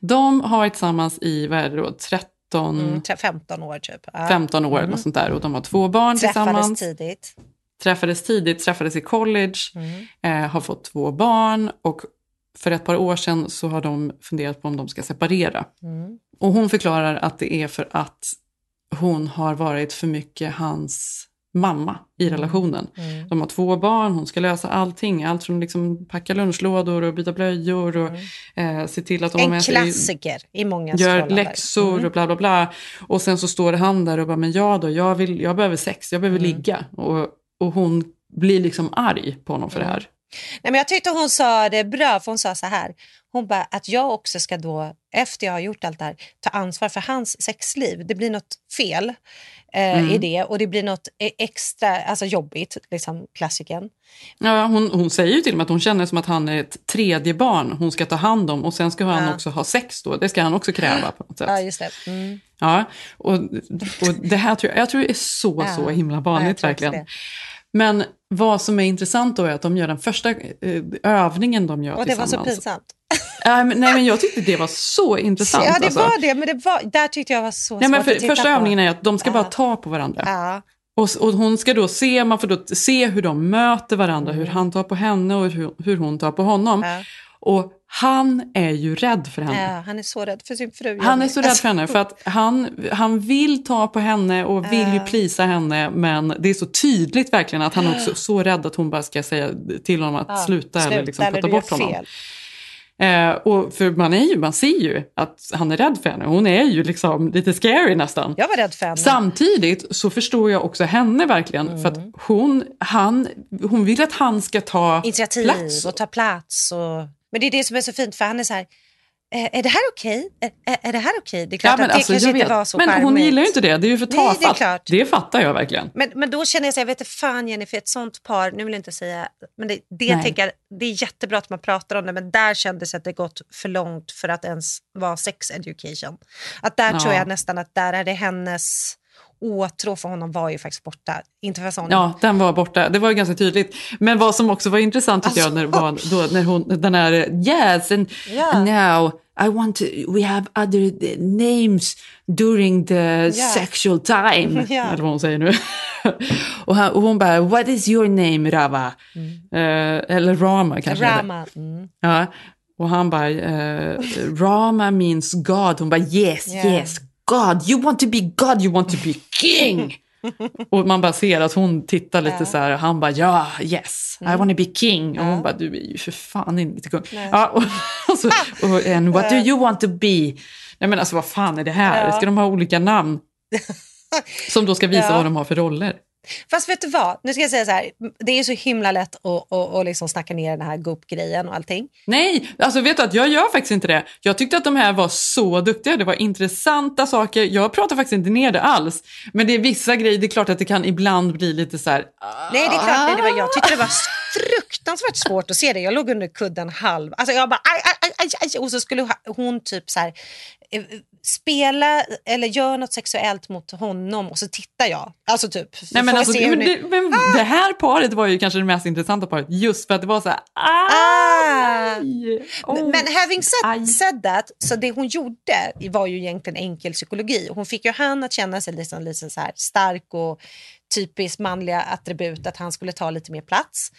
De har varit tillsammans i, vad är det då, 13, Mm, tre- 15 år typ. Ja. 15 år Mm. något sånt där. Och de har två barn Träffades tillsammans. tidigt. Träffades tidigt, träffades i college, Mm. eh, har fått två barn och för ett par år sedan så har de funderat på om de ska separera. Mm. Och hon förklarar att det är för att hon har varit för mycket hans mamma i relationen. Mm. De har två barn, hon ska lösa allting. Allt från liksom packa lunchlådor och byta blöjor och eh, se till att de Mm. En klassiker i många gör förhållanden. läxor Mm. och bla bla bla. Och sen så står han där och bara, men jag då, jag, vill, jag behöver sex, jag behöver Mm. ligga. Och, och hon blir liksom arg på honom för Mm. det här. Nej, men jag tyckte hon sa det bra, för hon sa så här. Hon bara att jag också ska då, efter jag har gjort allt det här, ta ansvar för hans sexliv. Det blir något fel eh, Mm. i det och det blir något e- extra alltså jobbigt, liksom klassiken. Ja, hon, hon säger ju till och med att hon känner som att han är ett tredje barn hon ska ta hand om och sen ska han Ja. också ha sex då. Det ska han också kräva på något sätt. Ja, just det. Mm. Ja, och, och det här tror jag, jag tror det är så, Ja. så himla Ja, vanligt också verkligen. det. Men vad som är intressant då är att de gör den första eh, övningen de gör Och det var tillsammans. så pinsamt. [LAUGHS] Men, nej, men jag tyckte det var så intressant. Ja, det alltså. var det, men det var, där tyckte jag var så Nej, men svårt för, att titta första på. övningen är att de ska bara ta på varandra. Ja. Och, och hon ska då se, man får då se hur de möter varandra, hur han tar på henne och hur, hur hon tar på honom. Ja. Och han är ju rädd för henne. Ja, han är så rädd för sin fru. Han är så rädd för henne för att han, han vill ta på henne och vill ju plisa henne men det är så tydligt verkligen att han är också så rädd att hon bara ska säga till honom att Ja, sluta, eller liksom eller putta du gör bort honom. fel. Eh, och för man, är ju, man ser ju att han är rädd för henne. Hon är ju liksom lite scary nästan. Jag var rädd för henne. Samtidigt så förstår jag också henne verkligen. För Mm. att hon, han, hon vill att han ska ta Initiativ plats. och ta plats. Och... Men det är det som är så fint, för han är så här, "Eh, är det här okej? Är, är, det här okej? Det är klart Ja, att det alltså, kanske inte vet. var så Men hon charmigt. gillar ju inte det. Det är ju för Nej, det är tafatt. klart. det fattar jag verkligen. Men, men då känner jag så här, jag vet inte fan Jennifer, ett sånt par, nu vill jag inte säga, men det, det, Nej. tänker, det är jättebra att man pratar om det, men där kändes det att det gått för långt för att ens vara sex education. Att där Ja. tror jag nästan att där är det hennes åtrå för honom var ju faktiskt borta. Inte för sån. Ja, den var borta. Det var ju ganska tydligt. Men vad som också var intressant tycker jag när, var, då, när hon, den här yes and, and now I want to, we have other names during the Ja. sexual time. [LAUGHS] Ja. Eller vad hon säger nu. [LAUGHS] och, han, och hon bara, what is your name Rava? Eh, eller Rama kanske. Rama. Mm. Ja. Och han bara, eh, Rama means God. Hon bara, yes, yes, God. You want to be God, you want to be king. [LAUGHS] och man bara ser att hon tittar lite Ja. så här. Han bara, ja, yes, I Mm. want to be king. Och hon Ja. bara, du är ju för fan inte kung. Nej. Ja, och, [LAUGHS] och, så, och and what do you want to be? Nej men alltså vad fan är det här? Ja. Ska de ha olika namn? [LAUGHS] Som då ska visa vad de har för roller. Fast vet du vad, nu ska jag säga så här, det är så himla lätt att, att, att liksom snacka ner den här Goop-grejen och allting. Nej, alltså vet du att jag gör faktiskt inte det. Jag tyckte att de här var så duktiga, det var intressanta saker. Jag pratar faktiskt inte ner det alls. Men det är vissa grejer, det är klart att det kan ibland bli lite så här... Nej, det är klart. Nej, det var, jag tyckte det var fruktansvärt svårt att se det. Jag låg under kudden halv. Alltså jag bara aj, aj, aj, aj, aj. Och så skulle hon typ så här eh, spela eller göra något sexuellt mot honom och så tittar jag. Alltså typ. Nej, men alltså, se det, men ni- det, men här paret var ju kanske det mest intressanta paret just för att det var så här... Ah! Aj, åh, Men, men having said, said that, så det hon gjorde var ju egentligen enkel psykologi. Hon fick ju han att känna sig liksom, liksom så här stark och typiskt manliga attribut att han skulle ta lite mer plats.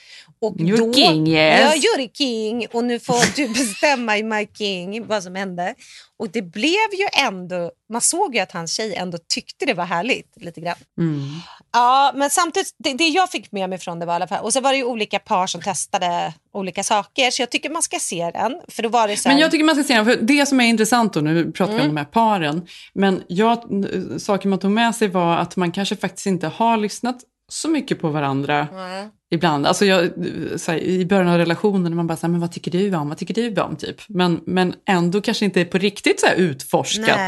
Och You're då, king, yes. Ja, you're king och nu får du [LAUGHS] bestämma i My King vad som hände. Och det blev ju ändå, man såg ju att hans tjej ändå tyckte det var härligt lite grann. Mm. Ja, men samtidigt, det, det jag fick med mig från det var i alla fall, och så var det ju olika par som testade olika saker, så jag tycker man ska se den. För då var det så här, Men jag tycker man ska se den, för det som är intressant då, nu pratar vi Mm. om de här paren, men jag, saker man tog med sig var att man kanske faktiskt inte har lyssnat så mycket på varandra Nej. ibland. Alltså jag, här, I början av relationen, man bara så här, men vad tycker du om, vad tycker du om, typ. Men, men ändå kanske inte på riktigt så utforskat.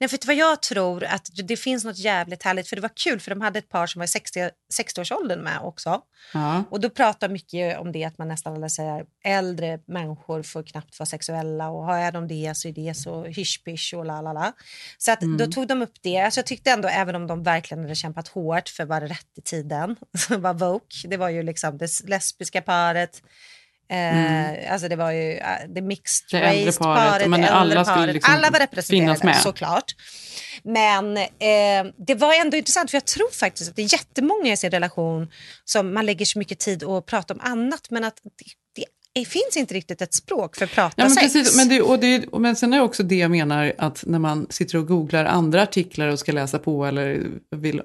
Nej. För vad jag tror? Att det finns något jävligt härligt. För det var kul, för de hade ett par som var i 60, 60-årsåldern med också. Ja. Och då pratar mycket om det att man nästan eller säger äldre människor får knappt vara sexuella och har de det så är det så hysch och la la la. Så att Mm. då tog de upp det. Alltså jag tyckte ändå, även om de verkligen hade kämpat hårt för vad rätt i tiden, [LAUGHS] var Vogue, det var ju liksom det lesbiska paret, Eh, Alltså det var ju eh, det mixed Mm. Det race paret, men det alla äldre skulle paret. liksom alla var representerade såklart. Men eh, det var ändå intressant för jag tror faktiskt att det är jättemånga i sin relation som man lägger så mycket tid att prata om annat men att det, det finns inte riktigt ett språk för att prata Ja, men, sex. precis, men, det, och det, och men sen är det också det jag menar att när man sitter och googlar andra artiklar och ska läsa på eller vill,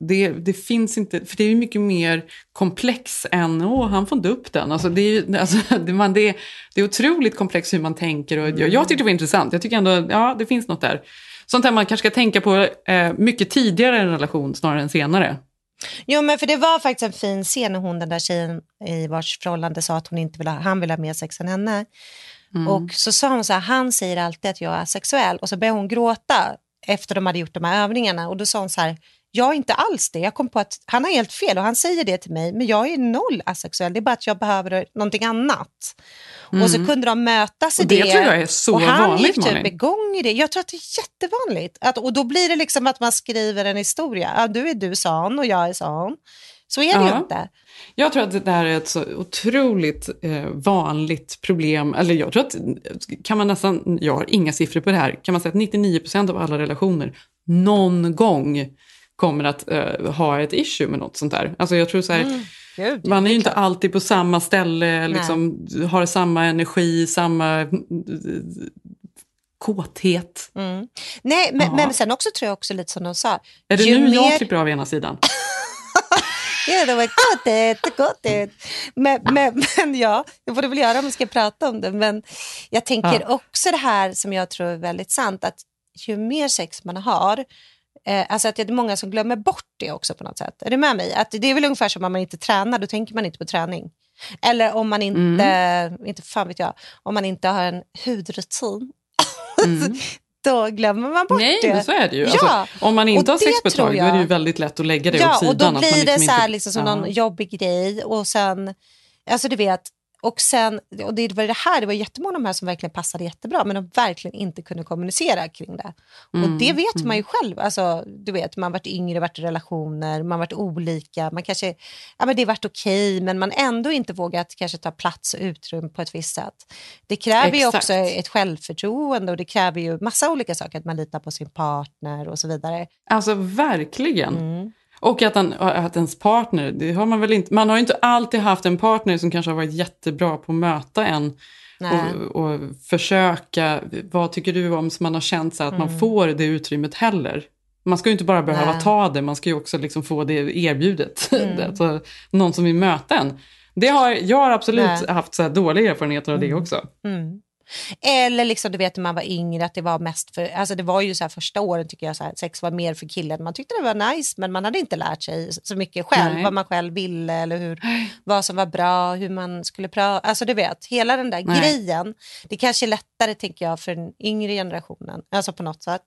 det, det finns inte, för det är mycket mer komplex än åh, han får inte upp den. Alltså, det, är, alltså, [LAUGHS] det, man, det, det är otroligt komplext hur man tänker och jag, jag tyckte det var intressant. Jag tycker ändå, ja det finns något där. Sånt här man kanske ska tänka på eh, mycket tidigare i en relation snarare än senare. Jo, men för det var faktiskt en fin scen när hon, den där tjejen i vars förhållande sa att hon inte vill ha, han vill ha mer sex än henne. Mm. Och så sa hon så här, han säger alltid att jag är sexuell. Och så började hon gråta efter de hade gjort de här övningarna. Och då sa hon så här, jag är inte alls det. Jag kom på att han har helt fel och han säger det till mig. Men jag är noll asexuell. Det är bara att jag behöver någonting annat. Och så Mm. kunde de mötas i Och det det. tror jag är så och han vanligt, gick typ igång i det. Jag tror att det är jättevanligt. Att, och då blir det liksom att man skriver en historia. Ja, du är du sån och jag är sån. Så är det Ja. ju inte. Jag tror att det där är ett så otroligt eh, vanligt problem. Eller jag tror att, kan man nästan, jag har inga siffror på det här, kan man säga att 99% av alla relationer någon gång kommer att eh, ha ett issue med något sånt där. Alltså jag tror så här, Mm. Gud, man är ju inte alltid på samma ställe, liksom, har samma energi, samma eh, kåthet. Mm. Nej, men, Ja. men sen också tror jag också lite som de sa. Är det nu jag mer- klipper av ena sidan? [LAUGHS] Ja, det var gott det, gott det. Men, men, men ja, det får du väl göra om vi ska prata om det. Men jag tänker Ja. också det här som jag tror är väldigt sant, att ju mer sex man har, eh, alltså att det är många som glömmer bort det också på något sätt. Är du med mig? Att det är väl ungefär som om man inte tränar, då tänker man inte på träning. Eller om man inte, inte fan vet jag, om man inte har en hudrutin. [LAUGHS] då glömmer man bort Nej, det. men så är det ju. Ja. Alltså, om man inte Och har sex det på ett tag, då är det ju väldigt lätt att lägga det ja, åt sidan. och då blir det liksom så här inte- liksom som Ja. någon jobbig grej. Och sen, alltså du vet, och sen, och det var det här, det var jättemånga av de här som verkligen passade jättebra, men de verkligen inte kunde kommunicera kring det. Mm, och det vet mm. man ju själv, alltså du vet, man varit yngre, varit i relationer, man varit olika, man kanske, ja men det har varit okej, men man ändå inte vågat kanske ta plats och utrymme på ett visst sätt. Det kräver ju Exakt. också ett självförtroende och det kräver ju massa olika saker, att man litar på sin partner och så vidare. Alltså verkligen. Mm. Och att, en, att ens partner, det har man väl inte, man har ju inte alltid haft en partner som kanske har varit jättebra på att möta en och, och försöka, vad tycker du om, så man har känt så att man Mm. får det utrymmet heller. Man ska ju inte bara behöva Nej. ta det, man ska ju också liksom få det erbjudet. [LAUGHS] Mm. alltså, någon som vill möta en. Det har, jag har absolut Nej. haft så dåliga erfarenheter av det också. Mm. Eller liksom, du vet när man var yngre, att det var mest för, alltså det var ju så här första åren tycker jag så här, sex var mer för killen. Man tyckte det var nice men man hade inte lärt sig så mycket själv, Nej. vad man själv ville eller hur, vad som var bra, hur man skulle prata. Alltså du vet, hela den där Nej. grejen. Det kanske är lättare tänker jag för den yngre generationen, alltså på något sätt.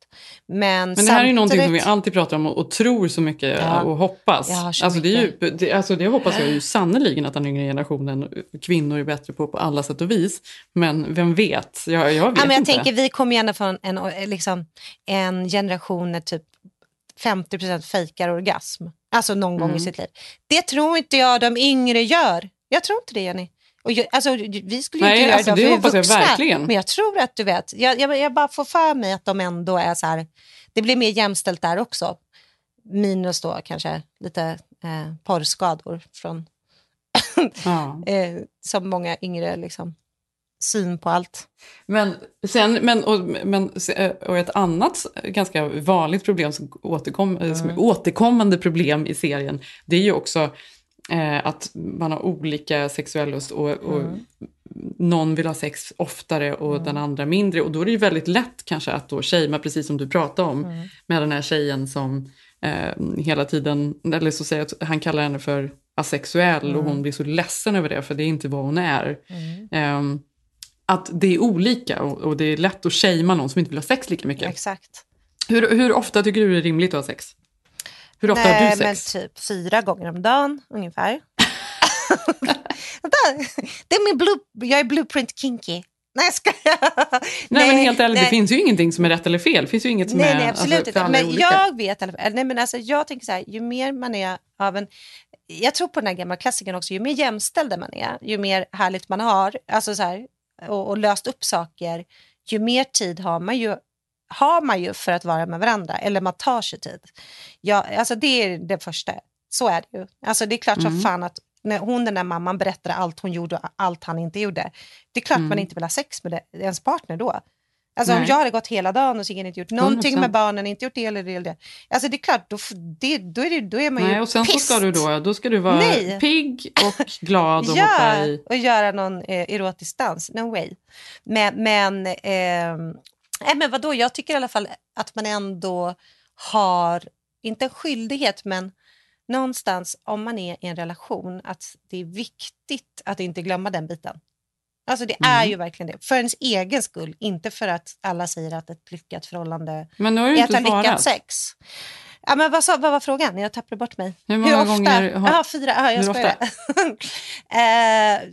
Men, Men det här är ju någonting som vi alltid pratar om och, och tror så mycket Ja. och hoppas. Så alltså, det, är ju, det, alltså det hoppas jag ju sannerligen att den yngre generationen, kvinnor är bättre på på alla sätt och vis. Men vem vet? Jag, jag vet Ja, men jag inte. tänker, vi kommer gärna från en, liksom, en generation när typ 50% fejkar orgasm. Alltså någon gång i Mm. sitt liv. Det tror inte jag de yngre gör. Jag tror inte det, Jenny. Och jag, alltså, vi skulle ju Nej, inte göra alltså, det, för vi är vuxna. verkligen. Men jag tror att du vet, jag, jag, jag bara får för mig att de ändå är så här, det blir mer jämställt där också. Minus då kanske lite eh, porrskador från, Ja. [LAUGHS] eh, som många yngre liksom, syn på allt. Men, sen, men, och, men, och ett annat ganska vanligt problem som, återkom, eh, som är återkommande problem i serien, det är ju också eh, att man har olika sexuell lust och, och Mm. någon vill ha sex oftare och den andra mindre. Och då är det ju väldigt lätt kanske att då shamea, precis som du pratade om, Mm. med den här tjejen som eh, hela tiden, eller så säger jag han kallar henne för asexuell och Mm. hon blir så ledsen över det för det är inte vad hon är. Mm. Att det är olika och, och det är lätt att shamea någon som inte vill ha sex lika mycket. Exakt. Hur, hur ofta tycker du det är rimligt att ha sex? Hur ofta Nej, har du sex? Men typ fyra gånger om dagen ungefär. [LAUGHS] Det är min blue, jag är blueprint kinky. Nej, jag skojar. Nej, men helt ärligt, nej. det finns ju ingenting som är rätt eller fel. Det finns ju inget som nej, är nej, absolut alltså, inte. Men olika. jag vet nej, men alltså, jag tänker så här, ju mer man är av en, jag tror på den här gamla klassikern också, ju mer jämställd man är, ju mer härligt man har, alltså så här, och, och löst upp saker, ju mer tid har man ju har man ju för att vara med varandra, eller man tar sig tid. Ja, alltså det är det första. Så är det ju. Alltså det är klart Mm. som fan att när hon, den där mamman, berättade allt hon gjorde och allt han inte gjorde. Det är klart Mm. man inte vill ha sex med det, ens partner då. Alltså om Nej. jag hade gått hela dagen och Sigge inte gjort någonting 100%. med barnen, inte gjort det eller det eller det. Alltså det är klart, då, det, då, är, det, då är man Nej, ju och sen så ska du då, då ska du vara Nej. pigg och glad och [LAUGHS] ja, hoppa i... och göra någon eh, erotisk dans. No way. Men, men, nej, men vadå, jag tycker i alla fall att man ändå har, inte en skyldighet, men någonstans om man är i en relation, att det är viktigt att inte glömma den biten. Alltså det är Mm. ju verkligen det. För ens egen skull, inte för att alla säger att ett lyckat förhållande Men nu har du är att ha lyckat sex. Ja, men vad, sa, vad var frågan? Jag tappade bort mig. Hur många ofta? gånger har- Jaha, fyra. Jaha, jag Hur skojar. [LAUGHS] eh,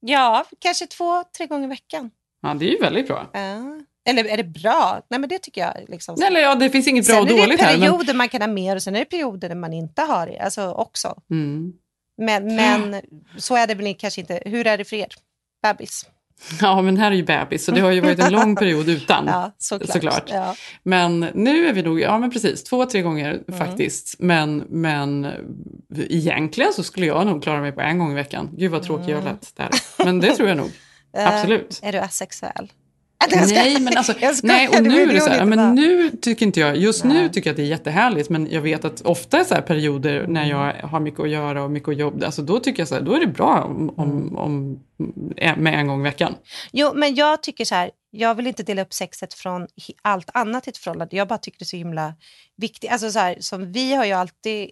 ja, kanske två, tre gånger i veckan. Ja, det är ju väldigt bra. Ja. Eller är det bra? Nej, men det tycker jag. Liksom. Eller ja, det finns inget bra Sen och är det dåligt här. perioder Men... man kan ha mer och sen är det perioder där man inte har det. Alltså också. Mm. Men, men så är det väl kanske inte. Hur är det för er? Bebis? Ja, men här är ju bebis, så det har ju varit en lång period utan. [LAUGHS] Ja, såklart. Ja. Men nu är vi nog, ja men precis, två, tre gånger Mm. faktiskt. Men, men egentligen så skulle jag nog klara mig på en gång i veckan. Gud vad tråkig jag Mm. lät där. Men det tror jag nog. [LAUGHS] Eh, Absolut. Är du asexuell? Nej, men alltså, nej, och nu är det så här, men nu tycker inte jag, just nu tycker jag att det är jättehärligt, men jag vet att ofta så perioder när jag har mycket att göra och mycket att jobba, alltså då tycker jag så här, då är det bra om, om, om, med en gång i veckan. Jo, men jag tycker så här, jag vill inte dela upp sexet från allt annat i ett förhållande. Jag bara tycker det är så himla viktigt. Alltså så här, som vi har ju alltid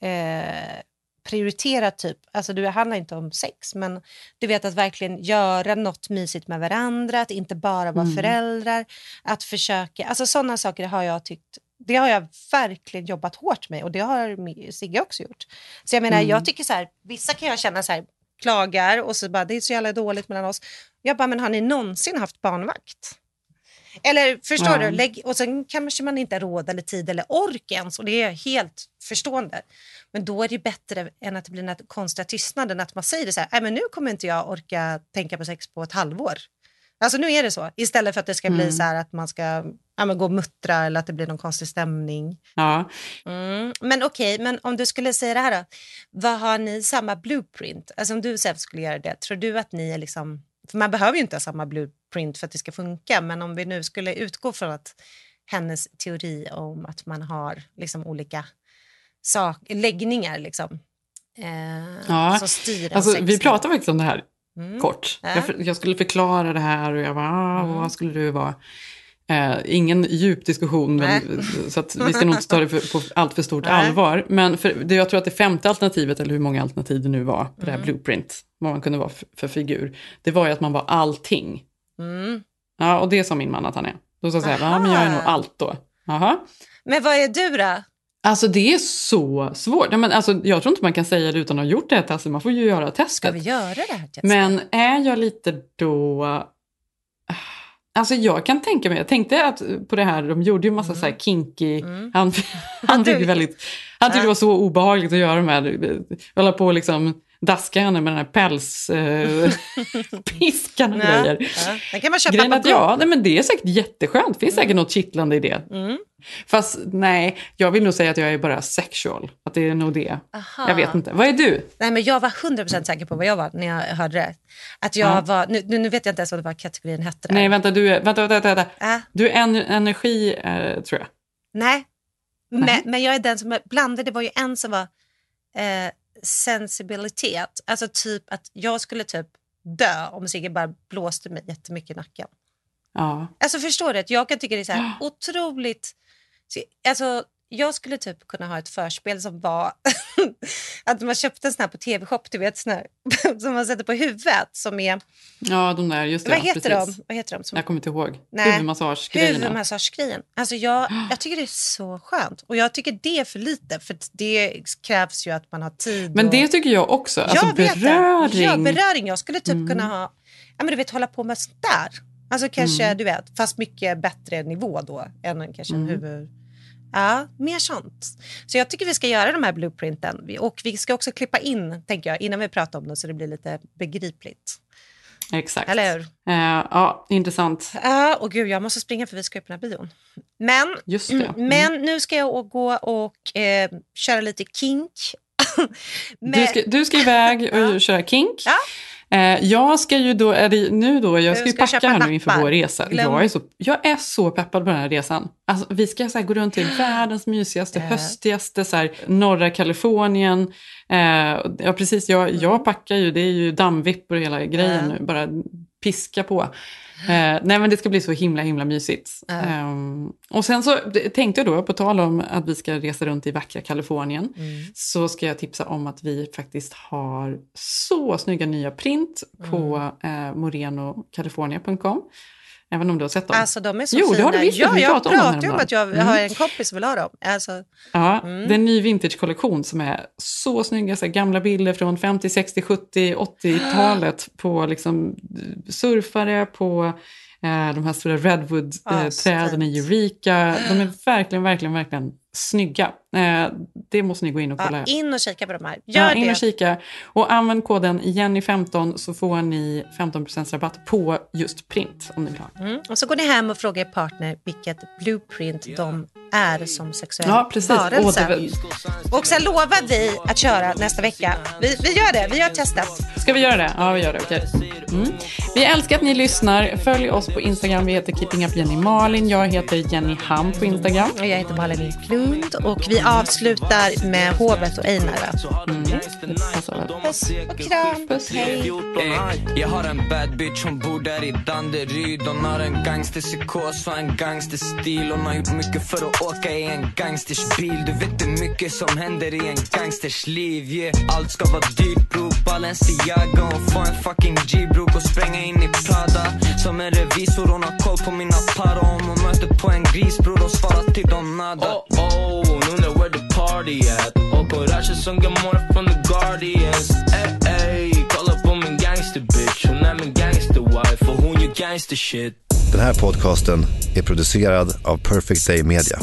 eh, prioriterat typ, alltså det handlar inte om sex, men du vet att verkligen göra något mysigt med varandra, att inte bara vara Mm. föräldrar, att försöka, alltså sådana saker har jag tyckt det har jag verkligen jobbat hårt med och det har Sigge också gjort. Så jag menar, Mm. jag tycker så här, vissa kan jag känna så här, klagar och så bara, det är så jävla dåligt mellan oss. Jag bara, men har ni någonsin haft barnvakt? Eller förstår Ja. du? Lägg, och sen kanske man inte har råd eller tid eller ork ens och det är helt förstående. Men då är det bättre än att det blir den här konstiga tystnaden, att man säger det så här, men nu kommer inte jag orka tänka på sex på ett halvår. Alltså nu är det så, istället för att det ska bli Mm. så här att man ska ja, men gå och muttra eller att det blir någon konstig stämning. Ja. Mm. Men okej, men om du skulle säga det här då. Vad har ni samma blueprint? Alltså om du själv skulle göra det, tror du att ni är liksom... För man behöver ju inte ha samma blueprint för att det ska funka, men om vi nu skulle utgå från att hennes teori om att man har liksom olika sak, läggningar liksom, eh, Ja, som styr alltså, vi pratade faktiskt om det här Mm. kort. Ja. Jag, jag skulle förklara det här och jag bara, ah, Mm. vad skulle det vara? Eh, ingen djup diskussion, men, [LAUGHS] så vi ska nog inte ta det för, på allt för stort Nej. allvar. Men för, det, jag tror att det femte alternativet, eller hur många alternativ det nu var på det här Mm. blueprint, vad man kunde vara för, för figur, det var ju att man var allting. Mm. Ja, och det sa min man att han är. Då sa jag så här, ja men jag är nog Aha. allt då. Jaha. Men vad är du då? Alltså det är så svårt. Men alltså, jag tror inte man kan säga det utan att ha gjort det här testet. Man får ju göra testet. Ska vi göra det här testet? Men är jag lite då... Alltså jag kan tänka mig, jag tänkte att på det här, de gjorde ju massa så här kinky, han, han tyckte väldigt, han tyckte det var så obehagligt att göra de här, hålla på liksom daska henne med den här pälspiskan [LAUGHS] och grejer. Ja. Den kan man köpa Grejen på att, ja, nej, men det är säkert jätteskönt, det finns säkert något kittlande i det. Mm. Fast nej, jag vill nog säga att jag är bara sexual, att det är nog det. Aha. Jag vet inte, vad är du? Nej, men jag var 100% säker på vad jag var när jag hörde det. Att jag Ja. var, nu, nu vet jag inte ens vad det var kategorin hette. där. Nej, vänta, du är, vänta, vänta, vänta. Äh. Du är en, energi, eh, tror jag. Nej. Men, Nej. men jag är den som är blandad. Det var ju en som var eh, sensibilitet. Alltså typ att jag skulle typ dö om Sigge bara blåste mig jättemycket i nacken. Ja. Alltså förstår du? Att jag kan tycka det är så här otroligt... så- Alltså, jag skulle typ kunna ha ett förspel som var [LAUGHS] att man köpte en sån här på tv-shop, du vet, sån här, [LAUGHS] som man sätter på huvudet som är... Ja, de där, just det. Vad ja, heter precis. de? Vad heter de? Som, Jag kommer inte ihåg. Nej. Huvudmassagegrejerna. Huvudmassagegrejen. Alltså jag, [GASPS] jag tycker det är så skönt. Och jag tycker det är för lite. För det krävs ju att man har tid. Men och... det tycker jag också. Alltså jag vet det. beröring. Ja, beröring. Jag skulle typ Mm. kunna ha, ja, men du vet, hålla på med sånt där. Alltså kanske, Mm. du vet, fast mycket bättre nivå då än en- kanske en Mm. huvud... Ja, mer sånt. Så jag tycker vi ska göra de här blueprinten. Och vi ska också klippa in, tänker jag, innan vi pratar om det så det blir lite begripligt. Exakt. Eller hur? Eh, ja, intressant. Ja, och gud, jag måste springa för vi ska öppna bion. Men, Just det. Mm. men nu ska jag gå och eh, köra lite kink. [LAUGHS] Du, ska, du ska iväg och [LAUGHS] köra kink. Eh, jag ska ju då, är det nu då, jag ska ju ska packa köpa här nu inför vår resa. Glöm- Jag är, så, jag är så peppad på den här resan. Alltså, vi ska så gå runt till [GASPS] världens mysigaste, höstigaste, så här, norra Kalifornien. Eh, ja, precis, jag, Mm. jag packar ju, det är ju dammvippor och hela grejen nu, bara piska på. Eh, nej men det ska bli så himla himla mysigt. Ja. Ehm, och sen så tänkte jag då, på tal om att vi ska resa runt i vackra Kalifornien, Mm. så ska jag tipsa om att vi faktiskt har så snygga nya print på Mm. eh, morenocalifornia.com. Även om du har sett dem. Alltså de är så jo, fina. det har du visst. ja, jag pratar ju om att jag Mm. har en kompis som vill ha dem. Alltså, Ja, Mm. det är en ny vintage-kollektion som är så snygga, så gamla bilder från 50, 60, 70, 80-talet på liksom surfare, på Eh, de här stora redwood-träden i Eureka. De är verkligen, verkligen, verkligen snygga. Eh, det måste ni gå in och kolla. Ja, in och kika på de här. Gör Ja, det. in och kika. Och använd koden Jenny15 så får ni 15% rabatt på just print om ni vill ha. Mm. Och så går ni hem och frågar er partner vilket blueprint de är som sexuell Ja, precis. varelse. Det var- Och sen lovar vi att köra nästa vecka. Vi, vi gör det, vi gör testet. Ska vi göra det? Ja, vi gör det. Okej. Mm. Vi älskar att ni lyssnar. Följ oss på Instagram. Vi heter Keeping Up Jenny Malin. Jag heter Jenny Ham på Instagram. Och jag heter Malin Eklund och vi avslutar med Hovet och Einar. va? Mm. Puss och kram. Puss, hej. Jag har en bad bitch, hon bor där i Danderyd Hon har en gangsterpsykos och en gangsterstil Hon har gjort mycket för att åka i en gangsters bil Du vet hur mycket som händer i en gangsters liv yeah. Allt ska vara dyrt bror, Balenciaga Hon får en fucking G-bro, och spränga in i Prada Som en revisor, hon har koll på mina para Om hon möter på en gris bror, då svarar till dem nada Oh, oh, nu undrar where the party at? Och Courage som morgon från the Guardians. Eh, eh, ey, ey, kolla på min gangster bitch. Hon är min gangster wife och hon gör gangster shit? Den här podcasten är producerad av Perfect Day Media.